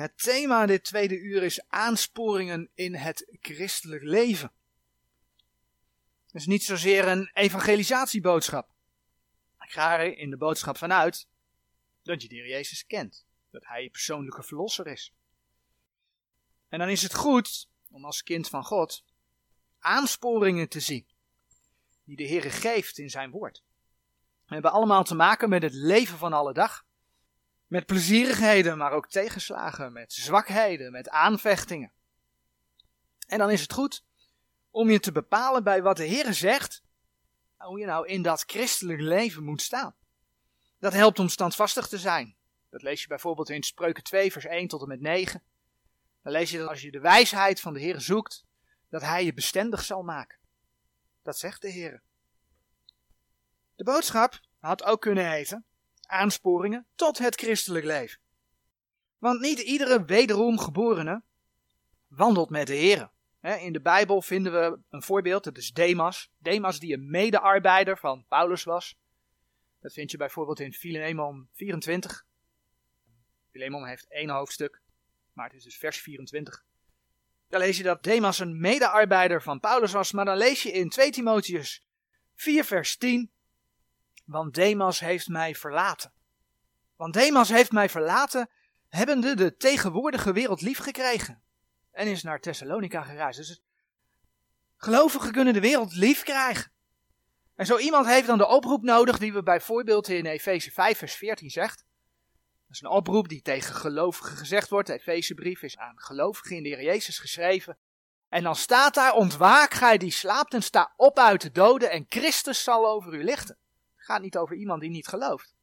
Het thema dit tweede uur is aansporingen in het christelijk leven. Het is niet zozeer een evangelisatieboodschap. Ik ga er in de boodschap vanuit dat je de Heer Jezus kent. Dat Hij je persoonlijke verlosser is. En dan is het goed om als kind van God aansporingen te zien die de Heer geeft in zijn woord. We hebben allemaal te maken met het leven van alle dag. Met plezierigheden, maar ook tegenslagen, met zwakheden, met aanvechtingen. En dan is het goed om je te bepalen bij wat de Heer zegt, hoe je nou in dat christelijk leven moet staan. Dat helpt om standvastig te zijn. Dat lees je bijvoorbeeld in Spreuken 2, vers 1 tot en met 9. Dan lees je dat als je de wijsheid van de Heer zoekt, dat Hij je bestendig zal maken. Dat zegt de Heer. De boodschap had ook kunnen heten aansporingen tot het christelijk leven. Want niet iedere wederom geborene wandelt met de Heer. In de Bijbel vinden we een voorbeeld, dat is Demas. Demas die een medearbeider van Paulus was. Dat vind je bijvoorbeeld in Philemon 24. Philemon heeft één hoofdstuk, maar het is dus vers 24. Dan lees je dat Demas een medearbeider van Paulus was, maar dan lees je in 2 Timotheus 4 vers 10. Want Demas heeft mij verlaten. Want Demas heeft mij verlaten, hebbende de tegenwoordige wereld lief gekregen. En is naar Thessalonica gereisd. Dus gelovigen kunnen de wereld lief krijgen. En zo iemand heeft dan de oproep nodig die we bijvoorbeeld in Efeze 5 vers 14 zegt. Dat is een oproep die tegen gelovigen gezegd wordt. De Efezebrief is aan gelovigen in de Heer Jezus geschreven. En dan staat daar, ontwaak gij die slaapt en sta op uit de doden en Christus zal over u lichten. Gaat niet over iemand die niet gelooft.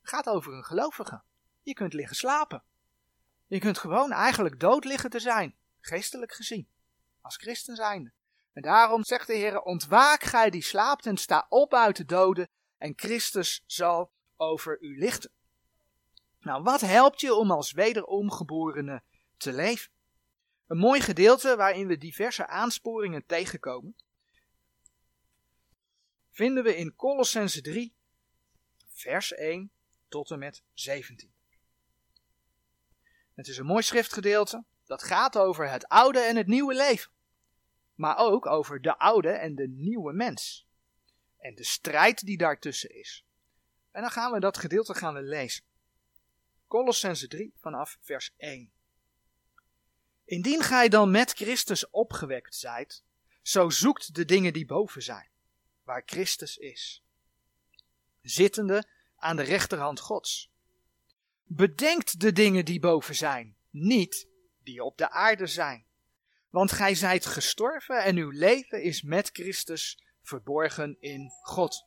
Het gaat over een gelovige. Je kunt liggen slapen. Je kunt gewoon eigenlijk dood liggen te zijn, geestelijk gezien, als christen zijnde. En daarom zegt de Heer, ontwaak gij die slaapt en sta op uit de doden en Christus zal over u lichten. Nou, wat helpt je om als wederomgeborene te leven? Een mooi gedeelte waarin we diverse aansporingen tegenkomen, vinden we in Colossense 3, vers 1 tot en met 17. Het is een mooi schriftgedeelte dat gaat over het oude en het nieuwe leven, maar ook over de oude en de nieuwe mens en de strijd die daartussen is. En dan gaan we dat gedeelte gaan we lezen. Colossense 3 vanaf vers 1. Indien gij dan met Christus opgewekt zijt, zo zoekt de dingen die boven zijn, waar Christus is, zittende aan de rechterhand Gods. Bedenkt de dingen die boven zijn, niet die op de aarde zijn. Want gij zijt gestorven en uw leven is met Christus verborgen in God.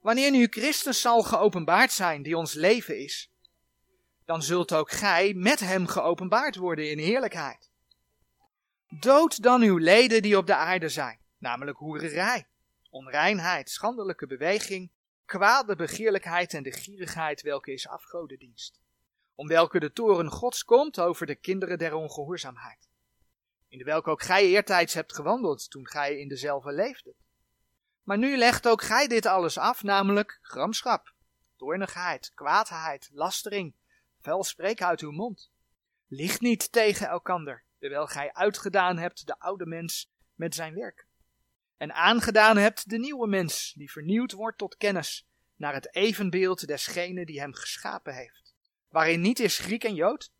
Wanneer nu Christus zal geopenbaard zijn, die ons leven is, dan zult ook gij met hem geopenbaard worden in heerlijkheid. Dood dan uw leden die op de aarde zijn, namelijk hoererij, onreinheid, schandelijke beweging, kwade begeerlijkheid en de gierigheid welke is afgodendienst, om welke de toren gods komt over de kinderen der ongehoorzaamheid, in de welke ook gij eertijds hebt gewandeld toen gij in dezelfde leefde. Maar nu legt ook gij dit alles af, namelijk gramschap, toornigheid, kwaadheid, lastering, Vel spreek uit uw mond. Licht niet tegen elkander, terwijl gij uitgedaan hebt de oude mens met zijn werk. En aangedaan hebt de nieuwe mens, die vernieuwd wordt tot kennis, naar het evenbeeld desgene die hem geschapen heeft. Waarin niet is Griek en Jood,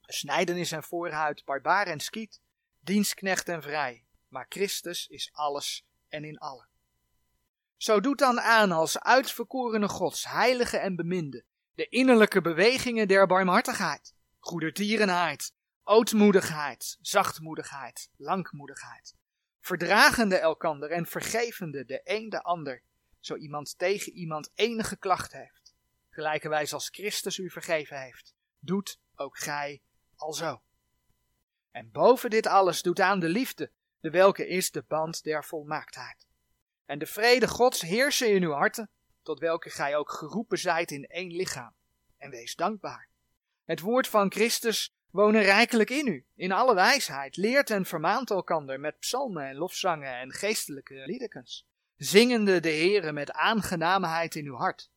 snijdenis en voorhuid, barbaar en skiet, dienstknecht en vrij, maar Christus is alles en in allen. Zo doet dan aan als uitverkorene Gods, heilige en beminde, de innerlijke bewegingen der barmhartigheid, goedertierenheid, ootmoedigheid, zachtmoedigheid, langmoedigheid, verdragende elkander en vergevende de een de ander, zo iemand tegen iemand enige klacht heeft, gelijkerwijs als Christus u vergeven heeft, doet ook gij alzo. En boven dit alles doet aan de liefde, de welke is de band der volmaaktheid. En de vrede Gods heersen in uw harten, tot welke gij ook geroepen zijt in één lichaam. En wees dankbaar. Het woord van Christus wonen rijkelijk in u, in alle wijsheid, leert en vermaant elkander met psalmen en lofzangen en geestelijke liedekens, zingende de Heere met aangenaamheid in uw hart.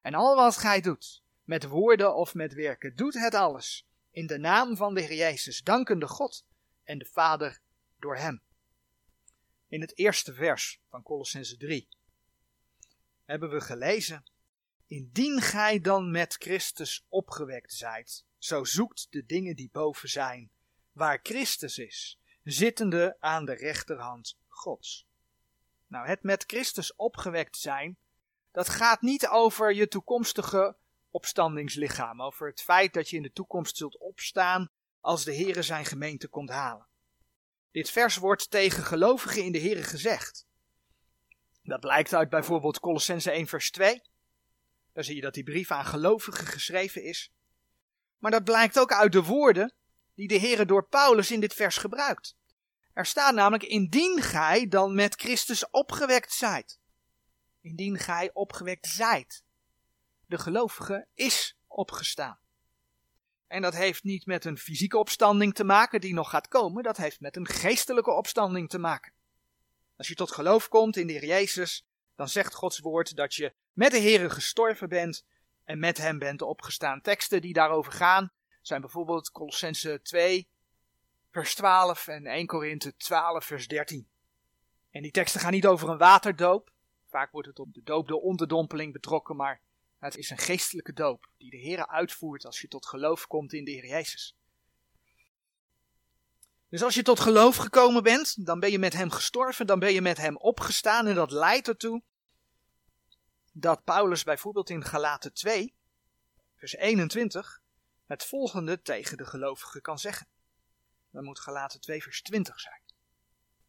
En al wat gij doet, met woorden of met werken, doet het alles in de naam van de Heer Jezus, dankende God en de Vader door Hem. In het eerste vers van Colossense 3 hebben we gelezen: Indien gij dan met Christus opgewekt zijt, zo zoekt de dingen die boven zijn, waar Christus is, zittende aan de rechterhand Gods. Nou, het met Christus opgewekt zijn, dat gaat niet over je toekomstige opstandingslichaam, over het feit dat je in de toekomst zult opstaan als de Heere zijn gemeente komt halen. Dit vers wordt tegen gelovigen in de Heere gezegd. Dat blijkt uit bijvoorbeeld Colossense 1 vers 2. Daar zie je dat die brief aan gelovigen geschreven is. Maar dat blijkt ook uit de woorden die de Heere door Paulus in dit vers gebruikt. Er staat namelijk, indien gij dan met Christus opgewekt zijt. Indien gij opgewekt zijt. De gelovige is opgestaan. En dat heeft niet met een fysieke opstanding te maken die nog gaat komen, dat heeft met een geestelijke opstanding te maken. Als je tot geloof komt in de Heer Jezus, dan zegt Gods woord dat je met de Heer gestorven bent en met hem bent opgestaan. Teksten die daarover gaan zijn bijvoorbeeld Colossense 2, vers 12 en 1 Korinthe 12, vers 13. En die teksten gaan niet over een waterdoop. Vaak wordt het op de doop door onderdompeling betrokken, maar het is een geestelijke doop die de Heer uitvoert als je tot geloof komt in de Heer Jezus. Dus als je tot geloof gekomen bent, dan ben je met Hem gestorven, dan ben je met Hem opgestaan en dat leidt ertoe dat Paulus bijvoorbeeld in Galaten 2, vers 21, het volgende tegen de gelovigen kan zeggen. Dan moet Galaten 2 vers 20 zijn.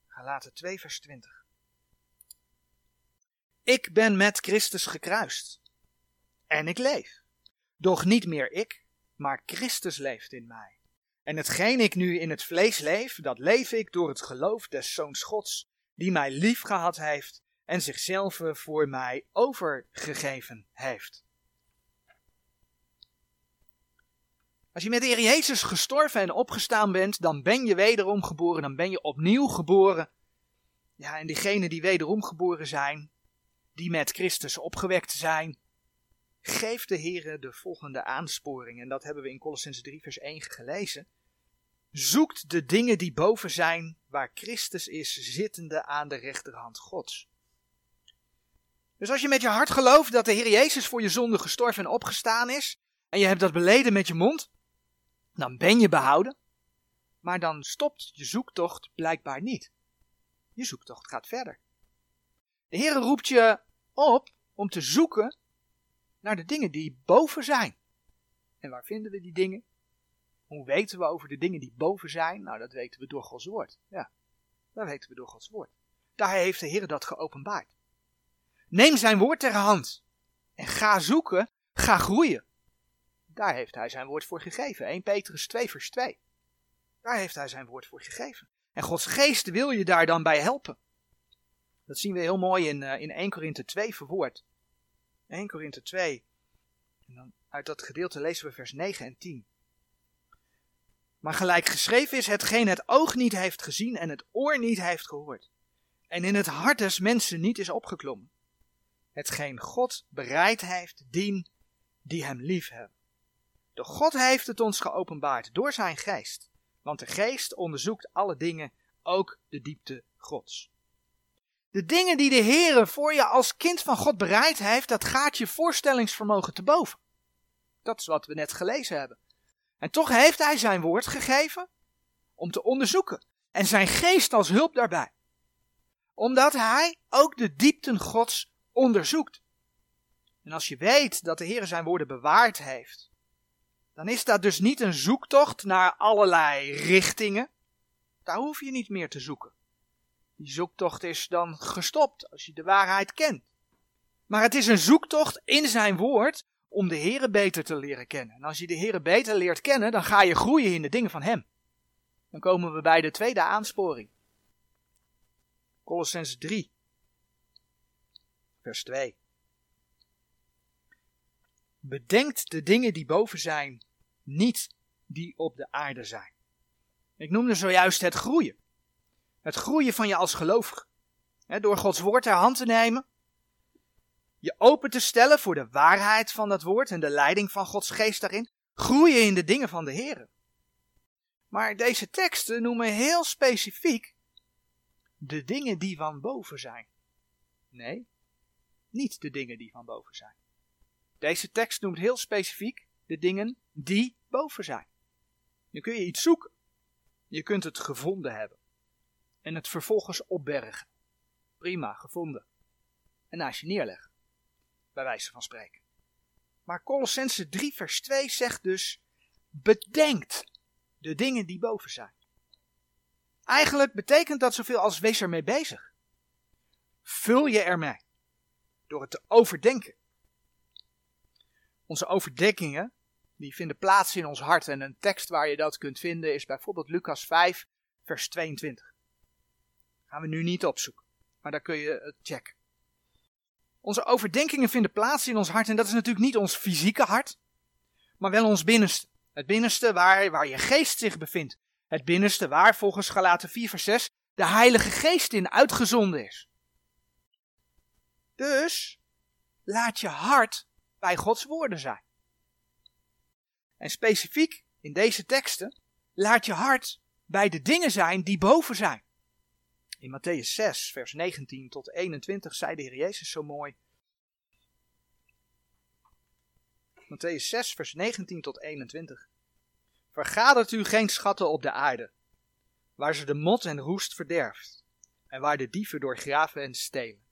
Galaten 2 vers 20. Ik ben met Christus gekruist. En ik leef. Doch niet meer ik, maar Christus leeft in mij. En hetgeen ik nu in het vlees leef, dat leef ik door het geloof des Zoons Gods, die mij lief gehad heeft en zichzelf voor mij overgegeven heeft. Als je met de Heer Jezus gestorven en opgestaan bent, dan ben je wederom geboren, dan ben je opnieuw geboren. Ja, en diegenen die wederom geboren zijn, die met Christus opgewekt zijn, geeft de Heer de volgende aansporing. En dat hebben we in Colossens 3 vers 1 gelezen. Zoekt de dingen die boven zijn, waar Christus is, zittende aan de rechterhand Gods. Dus als je met je hart gelooft dat de Heer Jezus voor je zonde gestorven en opgestaan is, en je hebt dat beleden met je mond, dan ben je behouden. Maar dan stopt je zoektocht blijkbaar niet. Je zoektocht gaat verder. De Heer roept je op om te zoeken naar de dingen die boven zijn. En waar vinden we die dingen? Hoe weten we over de dingen die boven zijn? Nou, dat weten we door Gods woord. Ja, dat weten we door Gods woord. Daar heeft de Heer dat geopenbaard. Neem zijn woord ter hand en ga zoeken, ga groeien. Daar heeft hij zijn woord voor gegeven. 1 Petrus 2 vers 2. Daar heeft hij zijn woord voor gegeven. En Gods geest wil je daar dan bij helpen. Dat zien we heel mooi in, uh, in 1 Korinthe 2 verwoord. 1 Korinthe 2. En dan uit dat gedeelte lezen we vers 9 en 10. Maar gelijk geschreven is hetgeen het oog niet heeft gezien en het oor niet heeft gehoord. En in het hart des mensen niet is opgeklommen. Hetgeen God bereid heeft, dien die hem lief hebben. De God heeft het ons geopenbaard door zijn geest. Want de geest onderzoekt alle dingen, ook de diepte Gods. De dingen die de Heere voor je als kind van God bereid heeft, dat gaat je voorstellingsvermogen te boven. Dat is wat we net gelezen hebben. En toch heeft hij zijn woord gegeven om te onderzoeken. En zijn geest als hulp daarbij. Omdat hij ook de diepten Gods onderzoekt. En als je weet dat de Heer zijn woorden bewaard heeft, dan is dat dus niet een zoektocht naar allerlei richtingen. Daar hoef je niet meer te zoeken. Die zoektocht is dan gestopt als je de waarheid kent. Maar het is een zoektocht in zijn woord om de Heere beter te leren kennen. En als je de Heere beter leert kennen, dan ga je groeien in de dingen van Hem. Dan komen we bij de tweede aansporing. Colossens 3, vers 2. Bedenkt de dingen die boven zijn, niet die op de aarde zijn. Ik noemde zojuist het groeien. Het groeien van je als gelovige. door Gods woord ter hand te nemen. Je open te stellen voor de waarheid van dat woord en de leiding van Gods geest daarin. Groeien in de dingen van de Heer. Maar deze teksten noemen heel specifiek de dingen die van boven zijn. Nee, niet de dingen die van boven zijn. Deze tekst noemt heel specifiek de dingen die boven zijn. Nu kun je iets zoeken. Je kunt het gevonden hebben. En het vervolgens opbergen. Prima, gevonden. En naast je neerleggen. Bij wijze van spreken. Maar Colossense 3 vers 2 zegt dus, bedenkt de dingen die boven zijn. Eigenlijk betekent dat zoveel als wees ermee bezig. Vul je ermee. Door het te overdenken. Onze overdenkingen, die vinden plaats in ons hart. En een tekst waar je dat kunt vinden is bijvoorbeeld Lucas 5, vers 22. Gaan we nu niet opzoeken, maar daar kun je het checken. Onze overdenkingen vinden plaats in ons hart en dat is natuurlijk niet ons fysieke hart, maar wel ons binnenste. Het binnenste waar, waar je geest zich bevindt. Het binnenste waar volgens Galaten 4 vers 6 de Heilige Geest in uitgezonden is. Dus laat je hart bij Gods woorden zijn. En specifiek in deze teksten laat je hart bij de dingen zijn die boven zijn. In Matthäus 6, vers 19 tot 21 zei de Heer Jezus zo mooi. Matthäus 6, vers 19 tot 21. Vergadert u geen schatten op de aarde, waar ze de mot en roest verderft, en waar de dieven door graven en stelen.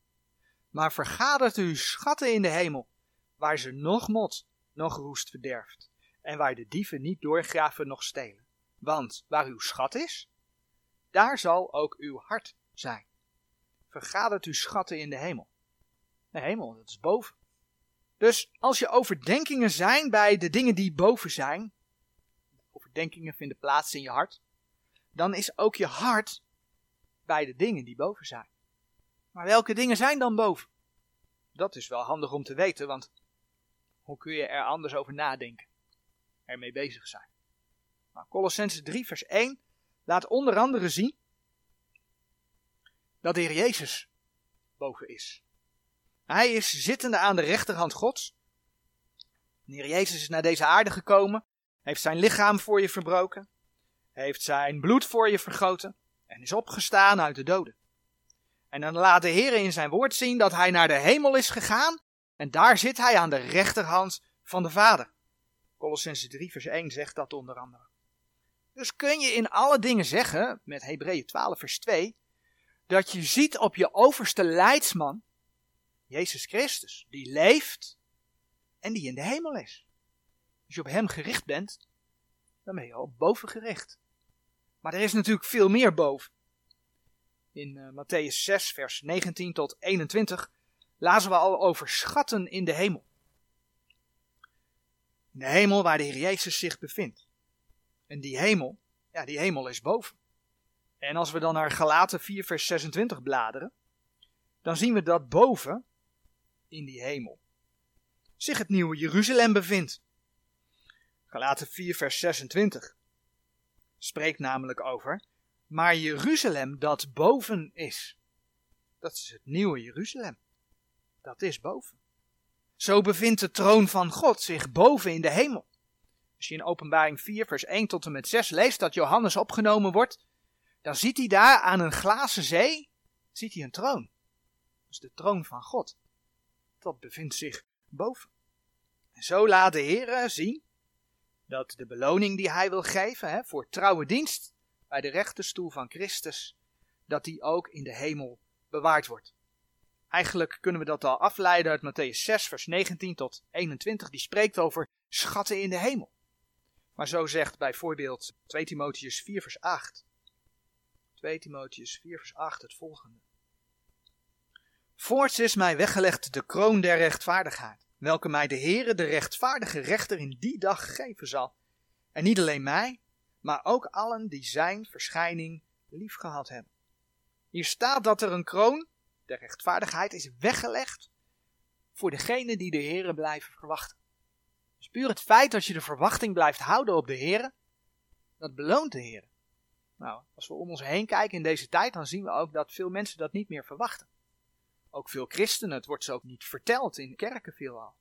Maar vergadert u schatten in de hemel, waar ze nog mot, nog roest verderft, en waar de dieven niet doorgraven nog stelen. Want waar uw schat is, daar zal ook uw hart zijn. Vergadert uw schatten in de hemel. De hemel, dat is boven. Dus als je overdenkingen zijn bij de dingen die boven zijn, overdenkingen vinden plaats in je hart, dan is ook je hart bij de dingen die boven zijn. Maar welke dingen zijn dan boven? Dat is wel handig om te weten, want hoe kun je er anders over nadenken? Ermee bezig zijn. Nou, Colossense 3 vers 1 laat onder andere zien dat de Heer Jezus boven is. Hij is zittende aan de rechterhand Gods. De Heer Jezus is naar deze aarde gekomen, heeft zijn lichaam voor je verbroken, heeft zijn bloed voor je vergoten en is opgestaan uit de doden. En dan laat de Heer in zijn woord zien dat hij naar de hemel is gegaan en daar zit hij aan de rechterhand van de Vader. Colossense 3 vers 1 zegt dat onder andere. Dus kun je in alle dingen zeggen, met Hebreeën 12 vers 2, dat je ziet op je overste leidsman, Jezus Christus, die leeft en die in de hemel is. Als je op hem gericht bent, dan ben je al boven gericht. Maar er is natuurlijk veel meer boven. In uh, Matthäus 6, vers 19 tot 21 lazen we al over schatten in de hemel. In de hemel waar de Heer Jezus zich bevindt. En die hemel, ja, die hemel is boven. En als we dan naar Galaten 4, vers 26 bladeren, dan zien we dat boven, in die hemel, zich het nieuwe Jeruzalem bevindt. Galaten 4, vers 26 spreekt namelijk over, maar Jeruzalem dat boven is. Dat is het nieuwe Jeruzalem. Dat is boven. Zo bevindt de troon van God zich boven in de hemel. Als je in Openbaring 4, vers 1 tot en met 6 leest dat Johannes opgenomen wordt, dan ziet hij daar aan een glazen zee, ziet hij een troon. Dat is de troon van God. Dat bevindt zich boven. En zo laat de Heer zien dat de beloning die hij wil geven hè, voor trouwe dienst bij de rechterstoel van Christus, dat die ook in de hemel bewaard wordt. Eigenlijk kunnen we dat al afleiden uit Matthäus 6, vers 19 tot 21, die spreekt over schatten in de hemel. Maar zo zegt bijvoorbeeld 2 Timotheus 4, vers 8. 2 Timotheus 4 vers 8 het volgende. Voorts is mij weggelegd de kroon der rechtvaardigheid, welke mij de Heere, de rechtvaardige rechter, in die dag geven zal. En niet alleen mij, maar ook allen die zijn verschijning liefgehad hebben. Hier staat dat er een kroon der rechtvaardigheid is weggelegd voor degenen die de Heere blijven verwachten. Dus puur het feit dat je de verwachting blijft houden op de Heere, dat beloont de Heere. Nou, als we om ons heen kijken in deze tijd, dan zien we ook dat veel mensen dat niet meer verwachten. Ook veel christenen, het wordt ze ook niet verteld in kerken veelal.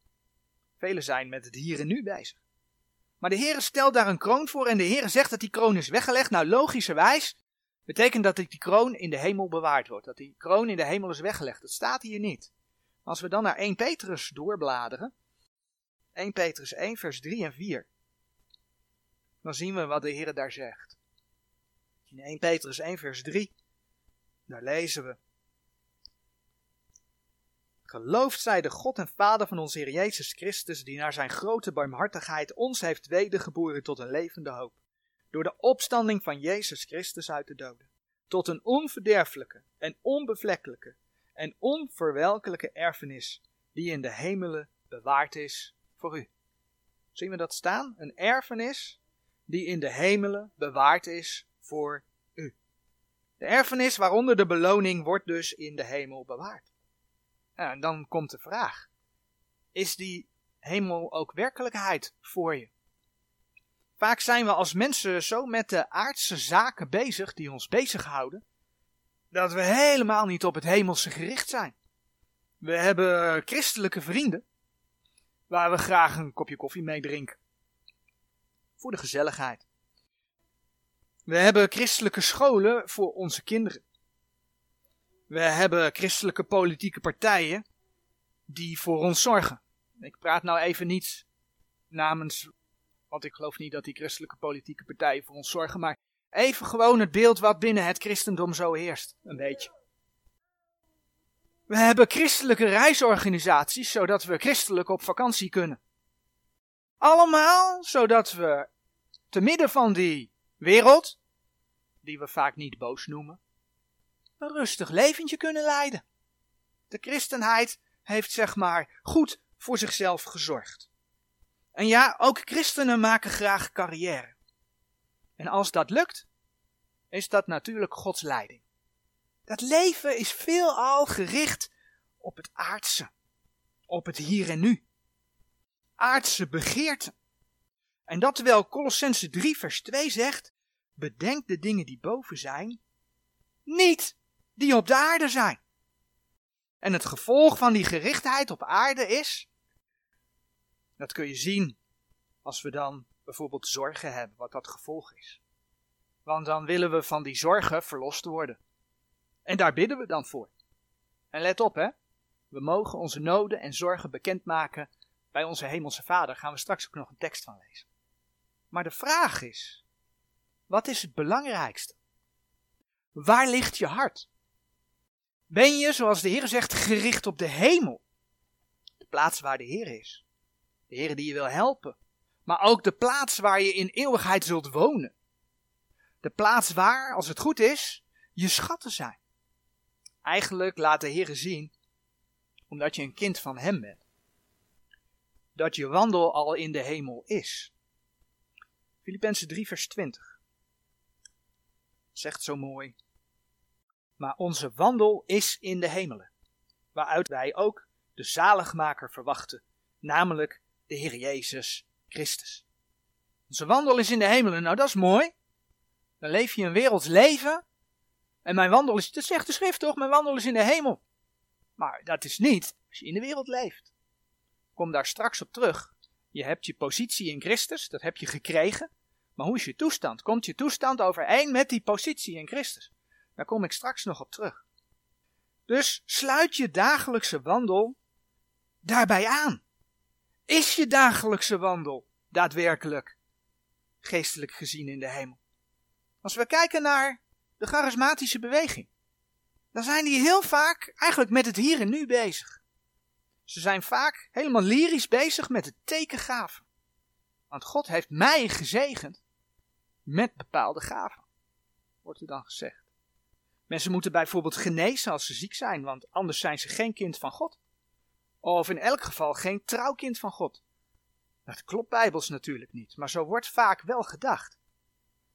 Velen zijn met het hier en nu bezig. Maar de Heer stelt daar een kroon voor en de Heer zegt dat die kroon is weggelegd. Nou, logischerwijs betekent dat die kroon in de hemel bewaard wordt. Dat die kroon in de hemel is weggelegd. Dat staat hier niet. Als we dan naar 1 Petrus doorbladeren. 1 Petrus 1 vers 3 en 4. Dan zien we wat de Heer daar zegt. In 1 Petrus 1 vers 3. Daar lezen we. Geloofd zij de God en Vader van onze Heer Jezus Christus, die naar zijn grote barmhartigheid ons heeft wedergeboren tot een levende hoop, door de opstanding van Jezus Christus uit de doden, tot een onverderfelijke en onbevlekkelijke en onverwelkelijke erfenis, die in de hemelen bewaard is voor u. Zien we dat staan? Een erfenis die in de hemelen bewaard is voor u. De erfenis waaronder de beloning wordt dus in de hemel bewaard. En dan komt de vraag: is die hemel ook werkelijkheid voor je? Vaak zijn we als mensen zo met de aardse zaken bezig die ons bezighouden, dat we helemaal niet op het hemelse gericht zijn. We hebben christelijke vrienden, waar we graag een kopje koffie mee drinken. Voor de gezelligheid. We hebben christelijke scholen voor onze kinderen. We hebben christelijke politieke partijen die voor ons zorgen. Ik praat nou even niet namens, want ik geloof niet dat die christelijke politieke partijen voor ons zorgen, maar even gewoon het beeld wat binnen het christendom zo heerst, een beetje. We hebben christelijke reisorganisaties, zodat we christelijk op vakantie kunnen. Allemaal zodat we te midden van die wereld, die we vaak niet boos noemen, een rustig leventje kunnen leiden. De christenheid heeft zeg maar goed voor zichzelf gezorgd. En ja, ook christenen maken graag carrière. En als dat lukt, is dat natuurlijk Gods leiding. Dat leven is veelal gericht op het aardse, op het hier en nu. Aardse begeerten. En dat terwijl Colossense 3 vers 2 zegt, bedenk de dingen die boven zijn, niet die op de aarde zijn. En het gevolg van die gerichtheid op aarde is, dat kun je zien als we dan bijvoorbeeld zorgen hebben, wat dat gevolg is. Want dan willen we van die zorgen verlost worden. En daar bidden we dan voor. En let op hè, we mogen onze noden en zorgen bekendmaken bij onze hemelse vader. Gaan we straks ook nog een tekst van lezen. Maar de vraag is, wat is het belangrijkste? Waar ligt je hart? Ben je, zoals de Heer zegt, gericht op de hemel? De plaats waar de Heer is. De Heer die je wil helpen. Maar ook de plaats waar je in eeuwigheid zult wonen. De plaats waar, als het goed is, je schatten zijn. Eigenlijk laat de Heer zien, omdat je een kind van Hem bent, dat je wandel al in de hemel is. Filippenzen 3 vers 20 zegt zo mooi maar onze wandel is in de hemelen, waaruit wij ook de zaligmaker verwachten, namelijk de Heer Jezus Christus. Onze wandel is in de hemelen, nou dat is mooi. Dan leef je een werelds leven. En mijn wandel is, dat zegt de schrift toch, mijn wandel is in de hemel. Maar dat is niet als je in de wereld leeft. Kom daar straks op terug. Je hebt je positie in Christus, dat heb je gekregen. Maar hoe is je toestand? Komt je toestand overeen met die positie in Christus? Daar kom ik straks nog op terug. Dus sluit je dagelijkse wandel daarbij aan. Is je dagelijkse wandel daadwerkelijk geestelijk gezien in de hemel? Als we kijken naar de charismatische beweging, dan zijn die heel vaak eigenlijk met het hier en nu bezig. Ze zijn vaak helemaal lyrisch bezig met het tekengaven. Want God heeft mij gezegend met bepaalde gaven, wordt er dan gezegd. Mensen moeten bijvoorbeeld genezen als ze ziek zijn, want anders zijn ze geen kind van God. Of in elk geval geen trouwkind van God. Dat klopt bijbels natuurlijk niet, maar zo wordt vaak wel gedacht.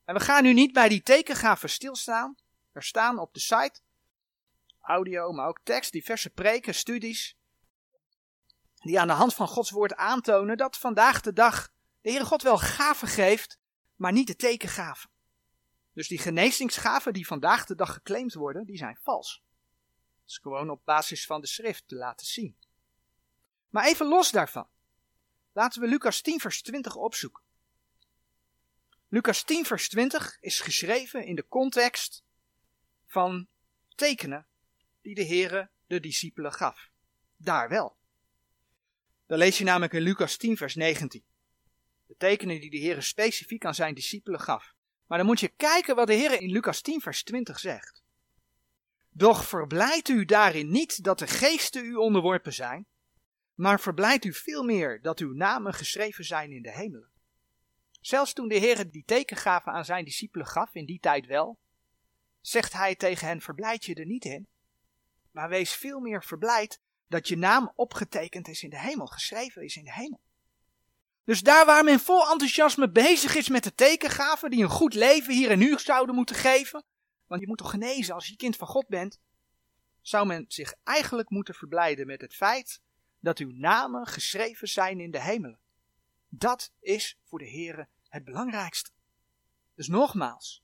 En we gaan nu niet bij die tekengaven stilstaan. Er staan op de site audio, maar ook tekst, diverse preken, studies, die aan de hand van Gods woord aantonen dat vandaag de dag de Heere God wel gaven geeft, maar niet de tekengaven. Dus die genezingsgaven die vandaag de dag geclaimd worden, die zijn vals. Dat is gewoon op basis van de schrift te laten zien. Maar even los daarvan. Laten we Lucas 10 vers 20 opzoeken. Lucas 10, vers 20 is geschreven in de context van tekenen die de Heere de discipelen gaf. Daar wel. Dan lees je namelijk in Lucas 10, vers 19. De tekenen die de Heer specifiek aan zijn discipelen gaf. Maar dan moet je kijken wat de Heer in Lucas 10, vers 20 zegt. Doch verblijdt u daarin niet dat de geesten u onderworpen zijn, maar verblijdt u veel meer dat uw namen geschreven zijn in de hemelen. Zelfs toen de Heer die tekengaven aan zijn discipelen gaf, in die tijd wel, zegt hij tegen hen: Verblijd je er niet in, maar wees veel meer verblijd dat je naam opgetekend is in de hemel, geschreven is in de hemel. Dus daar waar men vol enthousiasme bezig is met de tekengaven die een goed leven hier en nu zouden moeten geven, want je moet toch genezen als je kind van God bent, zou men zich eigenlijk moeten verblijden met het feit dat uw namen geschreven zijn in de hemelen. Dat is voor de Heere het belangrijkste. Dus nogmaals,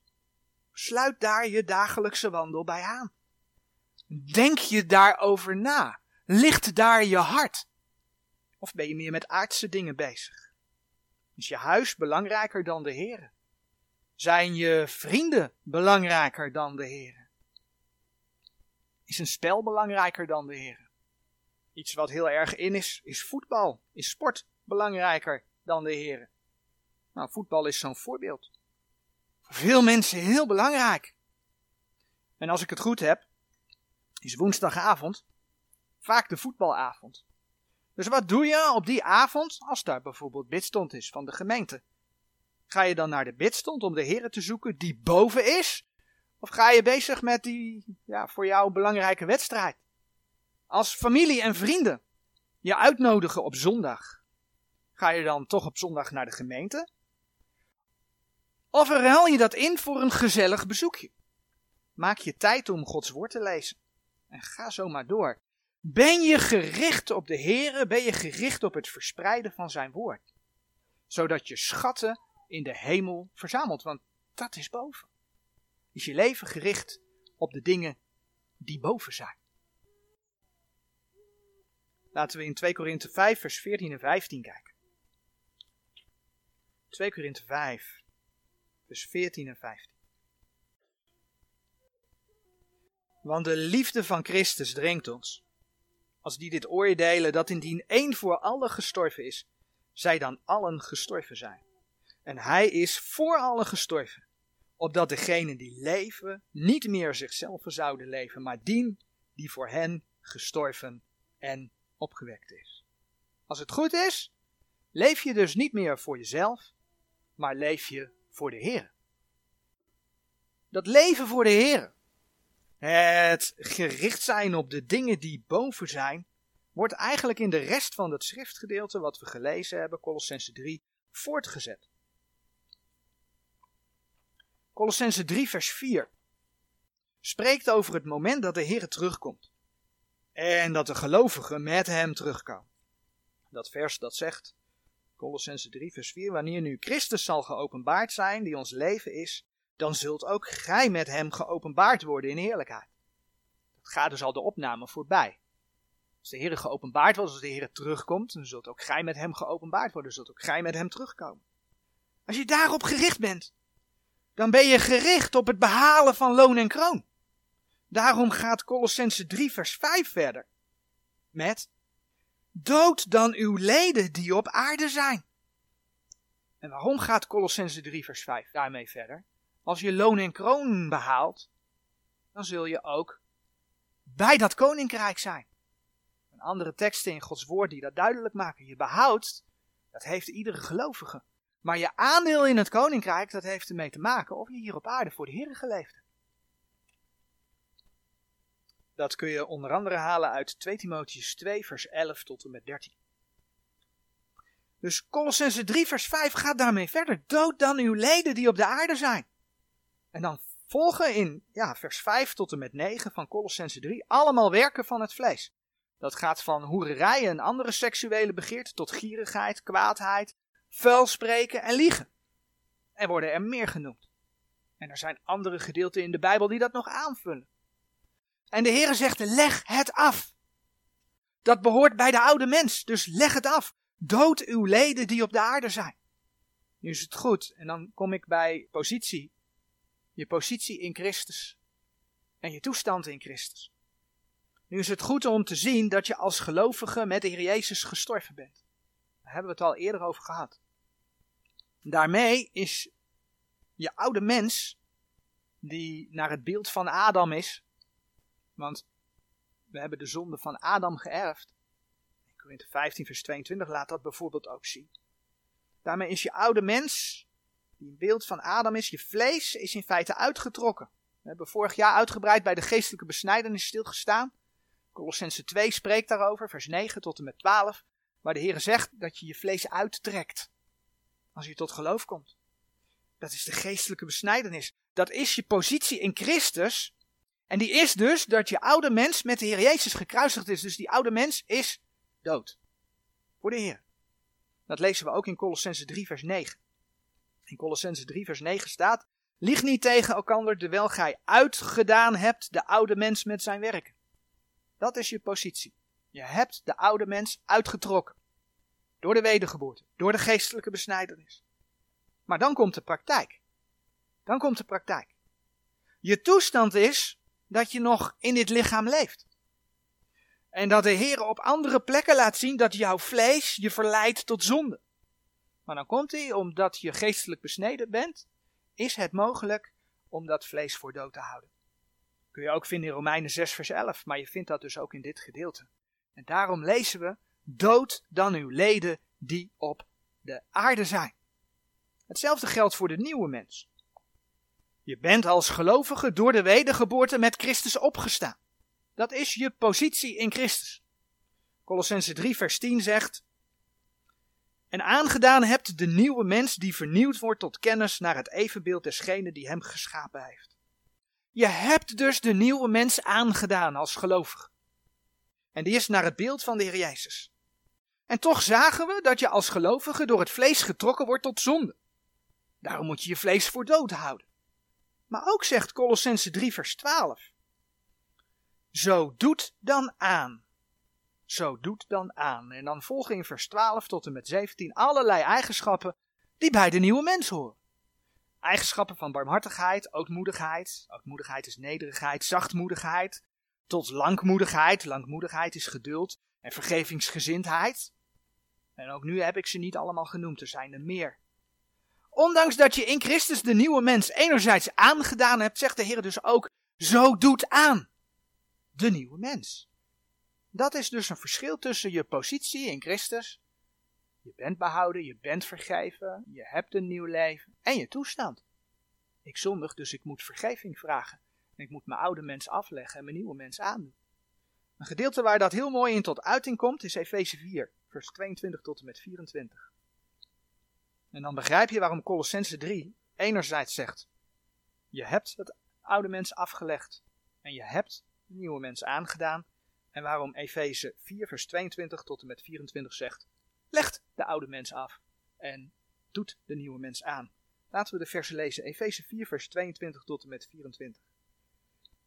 sluit daar je dagelijkse wandel bij aan. Denk je daarover na? Ligt daar je hart? Of ben je meer met aardse dingen bezig? Is je huis belangrijker dan de Heer? Zijn je vrienden belangrijker dan de Heer? Is een spel belangrijker dan de Heer? Iets wat heel erg in is, is voetbal, is sport belangrijker dan de Heer? Nou, voetbal is zo'n voorbeeld. Voor veel mensen heel belangrijk. En als ik het goed heb, is woensdagavond vaak de voetbalavond. Dus wat doe je op die avond als daar bijvoorbeeld bidstond is van de gemeente? Ga je dan naar de bidstond om de Heer te zoeken die boven is? Of ga je bezig met die ja, voor jou belangrijke wedstrijd? Als familie en vrienden je uitnodigen op zondag, ga je dan toch op zondag naar de gemeente? Of ruil je dat in voor een gezellig bezoekje? Maak je tijd om Gods woord te lezen. En ga zo maar door. Ben je gericht op de Here? Ben je gericht op het verspreiden van zijn woord? Zodat je schatten in de hemel verzamelt, want dat is boven. Is je leven gericht op de dingen die boven zijn? Laten we in 2 Korinthe 5, vers 14 en 15 kijken. 2 Korinthe 5, vers 14 en 15. Want de liefde van Christus dringt ons, als die dit oordelen dat indien één voor allen gestorven is, zij dan allen gestorven zijn. En hij is voor allen gestorven, opdat degenen die leven niet meer zichzelf zouden leven, maar dien die voor hen gestorven en opgewekt is. Als het goed is, leef je dus niet meer voor jezelf, maar leef je voor de Heer. Dat leven voor de Heer, het gericht zijn op de dingen die boven zijn, wordt eigenlijk in de rest van het schriftgedeelte wat we gelezen hebben, Colossense 3, voortgezet. Colossense 3, vers 4 spreekt over het moment dat de Heer terugkomt. En dat de gelovigen met hem terugkomen. Dat vers dat zegt, Colossense 3, vers 4, wanneer nu Christus zal geopenbaard zijn, die ons leven is, dan zult ook gij met hem geopenbaard worden in heerlijkheid. Dat gaat dus al de opname voorbij. Als de Heer geopenbaard wordt, als de Heer terugkomt, dan zult ook gij met hem geopenbaard worden, zult ook gij met hem terugkomen. Als je daarop gericht bent, dan ben je gericht op het behalen van loon en kroon. Daarom gaat Colossense 3 vers 5 verder. Met, dood dan uw leden die op aarde zijn. En waarom gaat Colossense 3 vers 5 daarmee verder? Als je loon en kroon behaalt, dan zul je ook bij dat koninkrijk zijn. Andere teksten in Gods woord die dat duidelijk maken. Je behoudt, dat heeft iedere gelovige. Maar je aandeel in het koninkrijk, dat heeft ermee te maken of je hier op aarde voor de Heer geleefd hebt. Dat kun je onder andere halen uit 2 Timotheus 2 vers 11 tot en met 13. Dus Colossense 3 vers 5 gaat daarmee verder. Dood dan uw leden die op de aarde zijn. En dan volgen in ja, vers 5 tot en met 9 van Colossense 3 allemaal werken van het vlees. Dat gaat van hoererijen en andere seksuele begeerten tot gierigheid, kwaadheid, vuilspreken en liegen. Er worden er meer genoemd. En er zijn andere gedeelten in de Bijbel die dat nog aanvullen. En de Heere zegt, leg het af. Dat behoort bij de oude mens, dus leg het af. Dood uw leden die op de aarde zijn. Nu is het goed, en dan kom ik bij positie. Je positie in Christus. En je toestand in Christus. Nu is het goed om te zien dat je als gelovige met de Heer Jezus gestorven bent. Daar hebben we het al eerder over gehad. Daarmee is je oude mens, die naar het beeld van Adam is, want we hebben de zonde van Adam geërfd. In Korinthe 15 vers 22 laat dat bijvoorbeeld ook zien. Daarmee is je oude mens, die een beeld van Adam is, je vlees, is in feite uitgetrokken. We hebben vorig jaar uitgebreid bij de geestelijke besnijdenis stilgestaan. Colossense 2 spreekt daarover, vers 9 tot en met 12, waar de Heer zegt dat je je vlees uittrekt als je tot geloof komt. Dat is de geestelijke besnijdenis. Dat is je positie in Christus. En die is dus dat je oude mens met de Heer Jezus gekruisigd is. Dus die oude mens is dood. Voor de Heer. Dat lezen we ook in Colossense 3 vers 9. In Colossense 3 vers 9 staat, Lieg niet tegen elkander, terwijl gij uitgedaan hebt de oude mens met zijn werken. Dat is je positie. Je hebt de oude mens uitgetrokken. Door de wedergeboorte, door de geestelijke besnijdenis. Maar dan komt de praktijk. Dan komt de praktijk. Je toestand is dat je nog in dit lichaam leeft. En dat de Heer op andere plekken laat zien dat jouw vlees je verleidt tot zonde. Maar dan komt hij, omdat je geestelijk besneden bent, is het mogelijk om dat vlees voor dood te houden. Kun je ook vinden in Romeinen 6 vers 11, maar je vindt dat dus ook in dit gedeelte. En daarom lezen we, dood dan uw leden die op de aarde zijn. Hetzelfde geldt voor de nieuwe mens. Je bent als gelovige door de wedergeboorte met Christus opgestaan. Dat is je positie in Christus. Colossense 3 vers 10 zegt, en aangedaan hebt de nieuwe mens die vernieuwd wordt tot kennis naar het evenbeeld desgene die hem geschapen heeft. Je hebt dus de nieuwe mens aangedaan als gelovige. En die is naar het beeld van de Heer Jezus. En toch zagen we dat je als gelovige door het vlees getrokken wordt tot zonde. Daarom moet je je vlees voor dood houden. Maar ook zegt Colossense 3 vers 12. Zo doet dan aan. Zo doet dan aan. En dan volgen in vers 12 tot en met 17 allerlei eigenschappen die bij de nieuwe mens horen. Eigenschappen van barmhartigheid, ootmoedigheid. Ootmoedigheid is nederigheid, zachtmoedigheid. Tot langmoedigheid. Langmoedigheid is geduld en vergevingsgezindheid. En ook nu heb ik ze niet allemaal genoemd, er zijn er meer. Ondanks dat je in Christus de nieuwe mens enerzijds aangedaan hebt, zegt de Heer dus ook, zo doet aan de nieuwe mens. Dat is dus een verschil tussen je positie in Christus, je bent behouden, je bent vergeven, je hebt een nieuw leven en je toestand. Ik zondig, dus ik moet vergeving vragen. En ik moet mijn oude mens afleggen en mijn nieuwe mens aandoen. Een gedeelte waar dat heel mooi in tot uiting komt is Efeze 4, vers 22 tot en met 24. En dan begrijp je waarom Colossense 3 enerzijds zegt: Je hebt het oude mens afgelegd en je hebt de nieuwe mens aangedaan. En waarom Efeze 4, vers 22 tot en met 24 zegt: Legt de oude mens af en doet de nieuwe mens aan. Laten we de versen lezen. Efeze 4, vers 22 tot en met 24.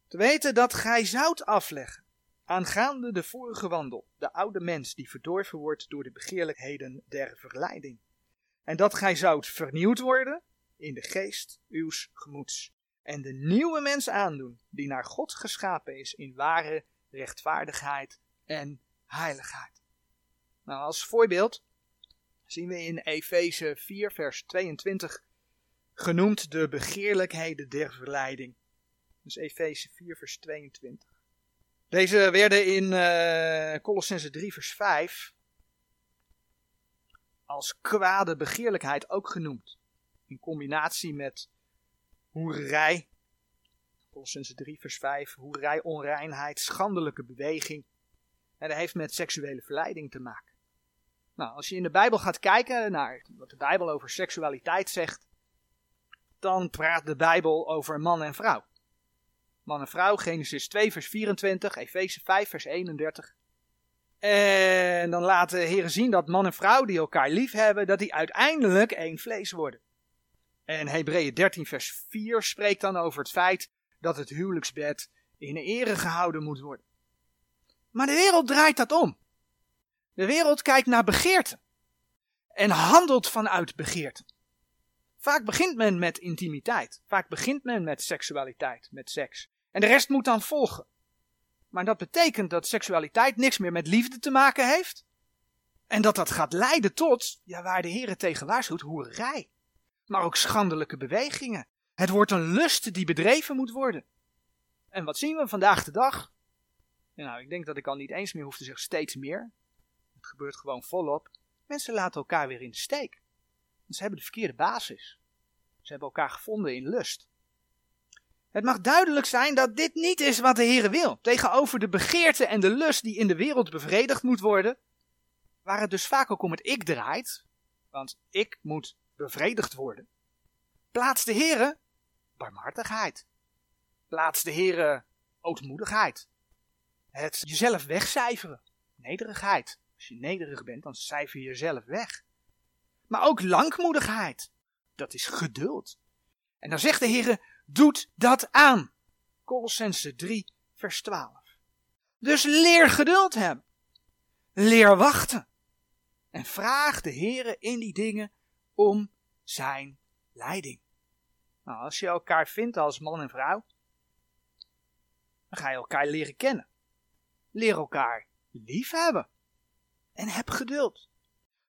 Te weten dat gij zout afleggen, aangaande de vorige wandel, de oude mens die verdorven wordt door de begeerlijkheden der verleiding en dat gij zoudt vernieuwd worden in de geest uws gemoeds. En de nieuwe mens aandoen, die naar God geschapen is in ware rechtvaardigheid en heiligheid. Nou, als voorbeeld zien we in Efeze 4, vers 22 genoemd de begeerlijkheden der verleiding. Dus Efeze 4, vers 22. Deze werden in uh, Colossense 3, vers 5 als kwade begeerlijkheid ook genoemd. In combinatie met hoerij, Colossense 3 vers 5, hoerij, onreinheid, schandelijke beweging. En dat heeft met seksuele verleiding te maken. Nou, als je in de Bijbel gaat kijken naar wat de Bijbel over seksualiteit zegt, dan praat de Bijbel over man en vrouw. Man en vrouw, Genesis 2 vers 24, Efeze 5 vers 31. En dan laten de heren zien dat man en vrouw die elkaar lief hebben, dat die uiteindelijk één vlees worden. En Hebreeën 13 vers 4 spreekt dan over het feit dat het huwelijksbed in ere gehouden moet worden. Maar de wereld draait dat om. De wereld kijkt naar begeerte. En handelt vanuit begeerte. Vaak begint men met intimiteit. Vaak begint men met seksualiteit, met seks. En de rest moet dan volgen. Maar dat betekent dat seksualiteit niks meer met liefde te maken heeft. En dat dat gaat leiden tot, ja, waar de Heer tegen waarschuwt, hoererij. Maar ook schandelijke bewegingen. Het wordt een lust die bedreven moet worden. En wat zien we vandaag de dag? Nou, ik denk dat ik al niet eens meer hoef te zeggen steeds meer. Het gebeurt gewoon volop. Mensen laten elkaar weer in de steek. Ze hebben de verkeerde basis. Ze hebben elkaar gevonden in lust. Het mag duidelijk zijn dat dit niet is wat de Heer wil. Tegenover de begeerte en de lust die in de wereld bevredigd moet worden, waar het dus vaak ook om het ik draait, want ik moet bevredigd worden, plaatst de Heer barmhartigheid. Plaatst de Heer ootmoedigheid. Het jezelf wegcijferen. Nederigheid. Als je nederig bent, dan cijfer je jezelf weg. Maar ook langmoedigheid. Dat is geduld. En dan zegt de Heer, doet dat aan. Colossense 3, vers 12. Dus leer geduld hebben. Leer wachten. En vraag de Heer in die dingen om zijn leiding. Nou, als je elkaar vindt als man en vrouw, dan ga je elkaar leren kennen. Leer elkaar liefhebben. En heb geduld.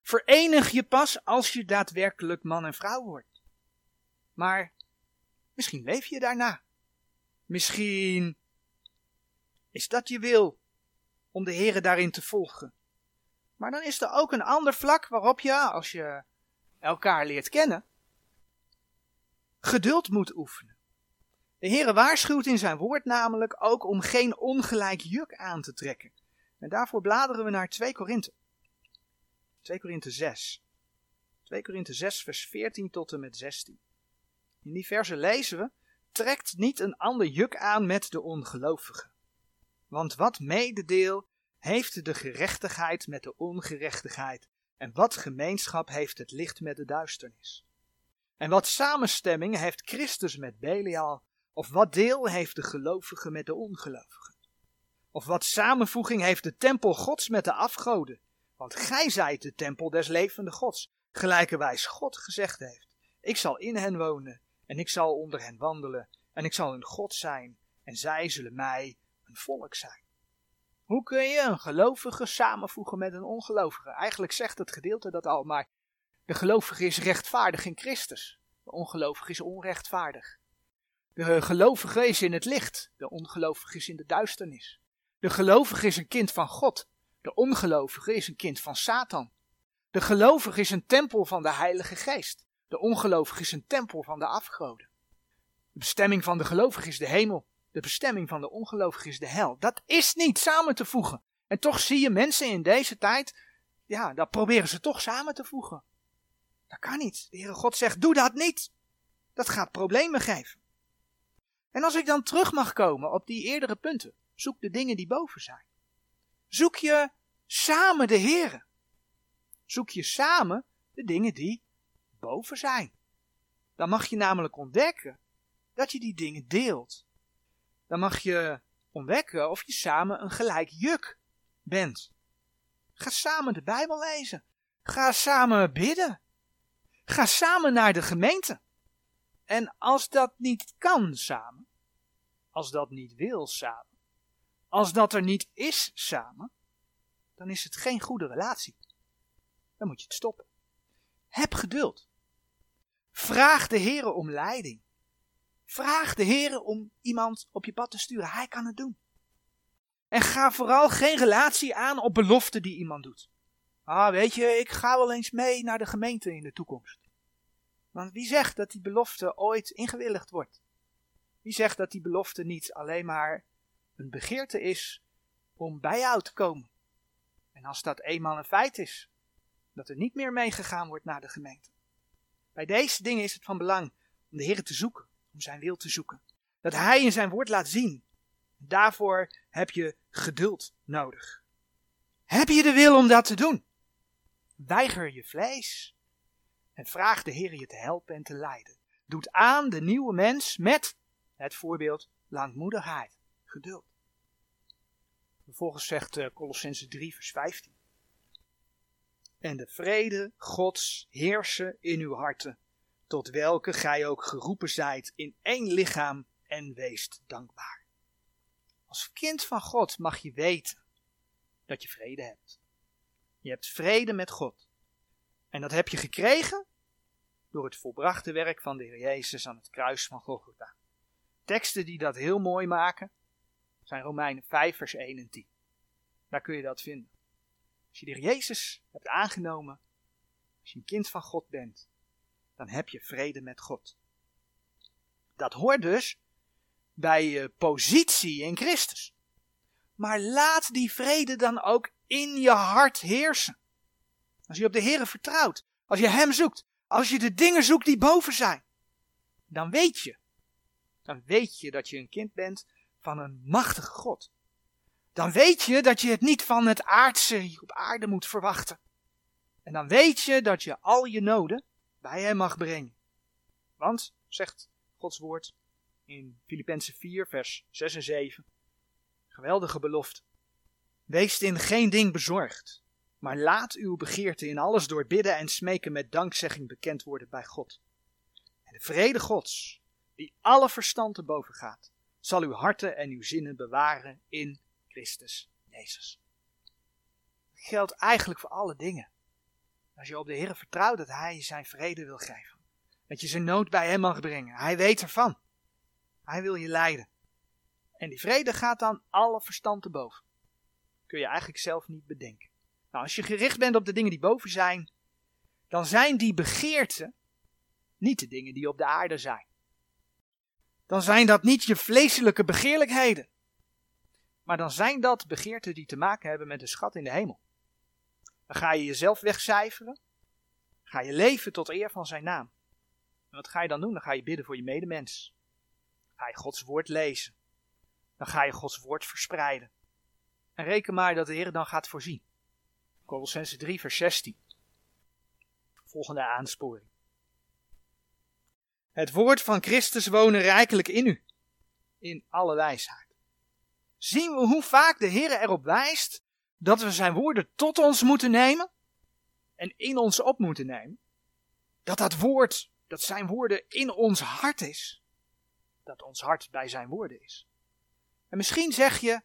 Verenig je pas als je daadwerkelijk man en vrouw wordt. Maar misschien leef je daarna. Misschien is dat je wil om de Heere daarin te volgen. Maar dan is er ook een ander vlak waarop je, als je elkaar leert kennen, geduld moet oefenen. De Heere waarschuwt in zijn woord namelijk ook om geen ongelijk juk aan te trekken. En daarvoor bladeren we naar 2 Korinthe. 2 Korinthe 6. 2 Korinthe 6 vers 14 tot en met 16. In die verse lezen we, trekt niet een ander juk aan met de ongelovigen. Want wat mededeel heeft de gerechtigheid met de ongerechtigheid, en wat gemeenschap heeft het licht met de duisternis. En wat samenstemming heeft Christus met Belial, of wat deel heeft de gelovige met de ongelovigen? Of wat samenvoeging heeft de tempel Gods met de afgoden? Want gij zijt de tempel des levende Gods, gelijkerwijs God gezegd heeft. Ik zal in hen wonen, en ik zal onder hen wandelen, en ik zal hun God zijn, en zij zullen mij een volk zijn. Hoe kun je een gelovige samenvoegen met een ongelovige? Eigenlijk zegt het gedeelte dat al, maar de gelovige is rechtvaardig in Christus. De ongelovige is onrechtvaardig. De gelovige is in het licht, de ongelovige is in de duisternis. De gelovige is een kind van God, de ongelovige is een kind van Satan. De gelovige is een tempel van de Heilige Geest. De ongelovige is een tempel van de afgoden. De bestemming van de gelovige is de hemel. De bestemming van de ongelovige is de hel. Dat is niet samen te voegen. En toch zie je mensen in deze tijd, ja, dat proberen ze toch samen te voegen. Dat kan niet. De Heere God zegt, doe dat niet. Dat gaat problemen geven. En als ik dan terug mag komen op die eerdere punten, zoek de dingen die boven zijn. Zoek je samen de Heere. Zoek je samen de dingen die boven zijn. Dan mag je namelijk ontdekken dat je die dingen deelt. Dan mag je ontdekken of je samen een gelijk juk bent. Ga samen de Bijbel lezen. Ga samen bidden. Ga samen naar de gemeente. En als dat niet kan samen, als dat niet wil samen, als dat er niet is samen, dan is het geen goede relatie. Dan moet je het stoppen. Heb geduld. Vraag de Heer om leiding. Vraag de Heer om iemand op je pad te sturen. Hij kan het doen. En ga vooral geen relatie aan op beloften die iemand doet. Ah, weet je, ik ga wel eens mee naar de gemeente in de toekomst. Want wie zegt dat die belofte ooit ingewilligd wordt? Wie zegt dat die belofte niet alleen maar een begeerte is om bij jou te komen? En als dat eenmaal een feit is, dat er niet meer meegegaan wordt naar de gemeente. Bij deze dingen is het van belang om de Heer te zoeken, om zijn wil te zoeken. Dat Hij in zijn woord laat zien. Daarvoor heb je geduld nodig. Heb je de wil om dat te doen? Weiger je vlees en vraag de Heer je te helpen en te leiden. Doet aan de nieuwe mens met het voorbeeld langmoedigheid, geduld. Vervolgens zegt uh, Colossense 3 vers 15. En de vrede Gods heersen in uw harten, tot welke gij ook geroepen zijt in één lichaam en weest dankbaar. Als kind van God mag je weten dat je vrede hebt. Je hebt vrede met God. En dat heb je gekregen door het volbrachte werk van de Heer Jezus aan het kruis van Golgotha. Teksten die dat heel mooi maken zijn Romeinen 5 vers 1 en 10. Daar kun je dat vinden. Als je de Heer Jezus hebt aangenomen, als je een kind van God bent, dan heb je vrede met God. Dat hoort dus bij je positie in Christus. Maar laat die vrede dan ook in je hart heersen. Als je op de Heer vertrouwt, als je Hem zoekt, als je de dingen zoekt die boven zijn, dan weet je, dan weet je dat je een kind bent van een machtige God. Dan weet je dat je het niet van het aardse hier op aarde moet verwachten. En dan weet je dat je al je noden bij Hem mag brengen. Want, zegt Gods woord in Filippenzen 4, vers 6 en 7, geweldige belofte. Wees in geen ding bezorgd, maar laat uw begeerte in alles door bidden en smeken met dankzegging bekend worden bij God. En de vrede Gods, die alle verstand te boven gaat, zal uw harten en uw zinnen bewaren in Christus Jezus. Dat geldt eigenlijk voor alle dingen. Als je op de Heer vertrouwt dat Hij zijn vrede wil geven. Dat je zijn nood bij Hem mag brengen. Hij weet ervan. Hij wil je leiden. En die vrede gaat dan alle verstand te boven. Kun je eigenlijk zelf niet bedenken. Nou, als je gericht bent op de dingen die boven zijn, dan zijn die begeerten niet de dingen die op de aarde zijn. Dan zijn dat niet je vleeselijke begeerlijkheden. Maar dan zijn dat begeerten die te maken hebben met de schat in de hemel. Dan ga je jezelf wegcijferen. Ga je leven tot eer van zijn naam. En wat ga je dan doen? Dan ga je bidden voor je medemens. Dan ga je Gods woord lezen. Dan ga je Gods woord verspreiden. En reken maar dat de Heer dan gaat voorzien. Colossense 3 vers 16. Volgende aansporing. Het woord van Christus wonen rijkelijk in u. In alle wijsheid. Zien we hoe vaak de Heer erop wijst dat we zijn woorden tot ons moeten nemen en in ons op moeten nemen. Dat dat woord, dat zijn woorden in ons hart is. Dat ons hart bij zijn woorden is. En misschien zeg je,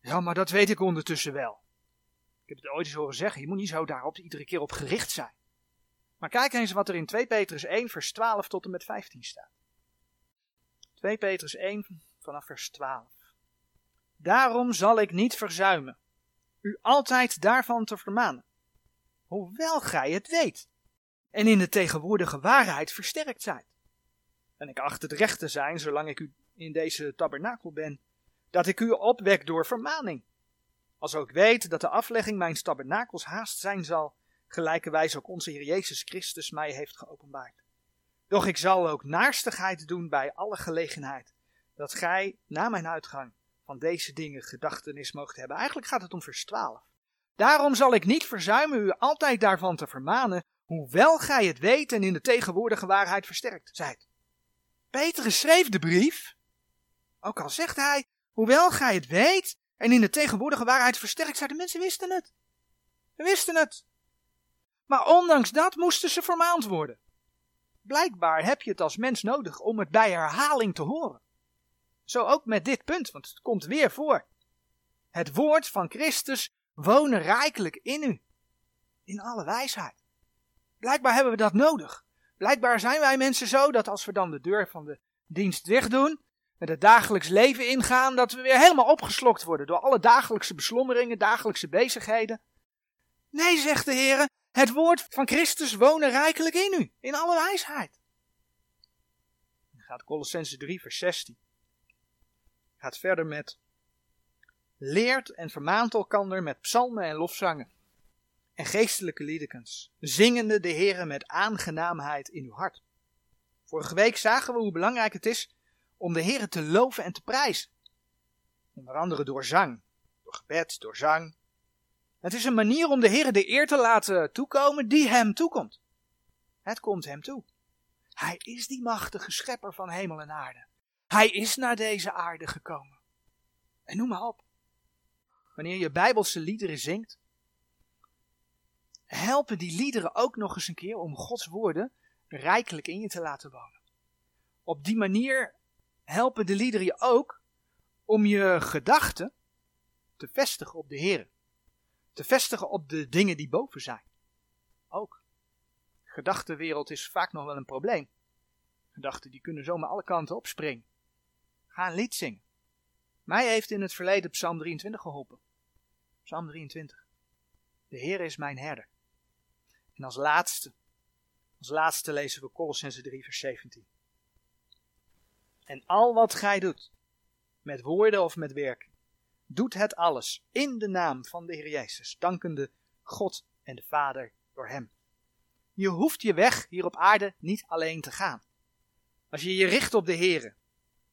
ja, maar dat weet ik ondertussen wel. Ik heb het ooit eens horen zeggen, je moet niet zo daarop iedere keer op gericht zijn. Maar kijk eens wat er in 2 Petrus 1 vers 12 tot en met 15 staat. 2 Petrus 1 vanaf vers 12. Daarom zal ik niet verzuimen u altijd daarvan te vermanen, hoewel gij het weet en in de tegenwoordige waarheid versterkt zijt. En ik acht het recht te zijn, zolang ik u in deze tabernakel ben, dat ik u opwek door vermaning. Als ook weet dat de aflegging mijn tabernakels haast zijn zal, gelijkerwijs ook onze Heer Jezus Christus mij heeft geopenbaard. Doch ik zal ook naarstigheid doen bij alle gelegenheid, dat gij, na mijn uitgang, van deze dingen gedachtenis moogt hebben. Eigenlijk gaat het om vers 12. Daarom zal ik niet verzuimen u altijd daarvan te vermanen, hoewel gij het weet en in de tegenwoordige waarheid versterkt zijt. Petrus schreef de brief, ook al zegt hij, hoewel gij het weet en in de tegenwoordige waarheid versterkt zijt. De mensen wisten het. Ze wisten het. Maar ondanks dat moesten ze vermaand worden. Blijkbaar heb je het als mens nodig om het bij herhaling te horen. Zo ook met dit punt, want het komt weer voor. Het woord van Christus wonen rijkelijk in u. In alle wijsheid. Blijkbaar hebben we dat nodig. Blijkbaar zijn wij mensen zo dat als we dan de deur van de dienst dicht doen, met het dagelijks leven ingaan, dat we weer helemaal opgeslokt worden door alle dagelijkse beslommeringen, dagelijkse bezigheden. Nee, zegt de Heer, het woord van Christus wonen rijkelijk in u, in alle wijsheid. Dan gaat Colossense 3, vers 16 gaat verder met leert en vermaant elkander met psalmen en lofzangen en geestelijke liedekens, zingende de Heere met aangenaamheid in uw hart. Vorige week zagen we hoe belangrijk het is om de Heere te loven en te prijzen. Onder andere door zang, door gebed, door zang. Het is een manier om de Heere de eer te laten toekomen die hem toekomt. Het komt hem toe. Hij is die machtige schepper van hemel en aarde. Hij is naar deze aarde gekomen. En noem maar op. Wanneer je bijbelse liederen zingt, helpen die liederen ook nog eens een keer om Gods woorden rijkelijk in je te laten wonen. Op die manier helpen de liederen je ook om je gedachten te vestigen op de Heer. Te vestigen op de dingen die boven zijn. Ook. Gedachtenwereld is vaak nog wel een probleem. Gedachten die kunnen zomaar alle kanten opspringen. Ga een lied zingen. Mij heeft in het verleden Psalm 23 geholpen. Psalm 23. De Heer is mijn herder. En als laatste, als laatste lezen we Colossense 3 vers 17. En al wat gij doet, met woorden of met werken, doet het alles in de naam van de Heer Jezus, dankende God en de Vader door Hem. Je hoeft je weg hier op aarde niet alleen te gaan. Als je je richt op de Heer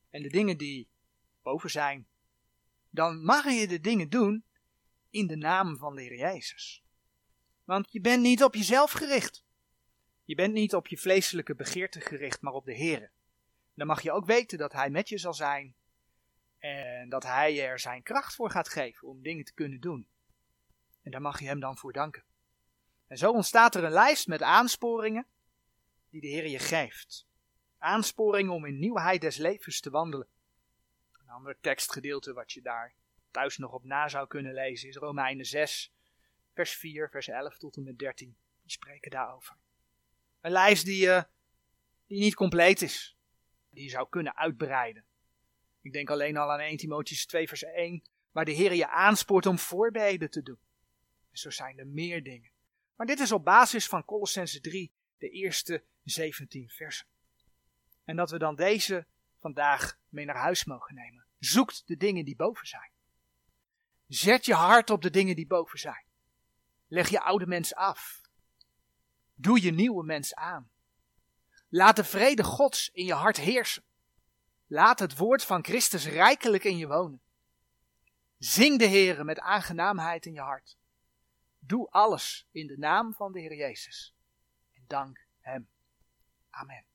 en de dingen die boven zijn, dan mag je de dingen doen in de naam van de Heer Jezus. Want je bent niet op jezelf gericht. Je bent niet op je vleeselijke begeerte gericht, maar op de Heer. Dan mag je ook weten dat Hij met je zal zijn en dat Hij er zijn kracht voor gaat geven om dingen te kunnen doen. En daar mag je Hem dan voor danken. En zo ontstaat er een lijst met aansporingen die de Heer je geeft. Aansporingen om in nieuwheid des levens te wandelen. Een ander tekstgedeelte wat je daar thuis nog op na zou kunnen lezen is Romeinen 6, vers 4, vers 11 tot en met 13. Die spreken daarover. Een lijst die, uh, die niet compleet is. Die je zou kunnen uitbreiden. Ik denk alleen al aan 1 Timotheus 2 vers 1, waar de Heer je aanspoort om voorbeden te doen. En zo zijn er meer dingen. Maar dit is op basis van Colossense 3, de eerste 17 versen. En dat we dan deze vandaag mee naar huis mogen nemen. Zoekt de dingen die boven zijn. Zet je hart op de dingen die boven zijn. Leg je oude mens af. Doe je nieuwe mens aan. Laat de vrede Gods in je hart heersen. Laat het woord van Christus rijkelijk in je wonen. Zing de Heere met aangenaamheid in je hart. Doe alles in de naam van de Heer Jezus. En dank Hem. Amen.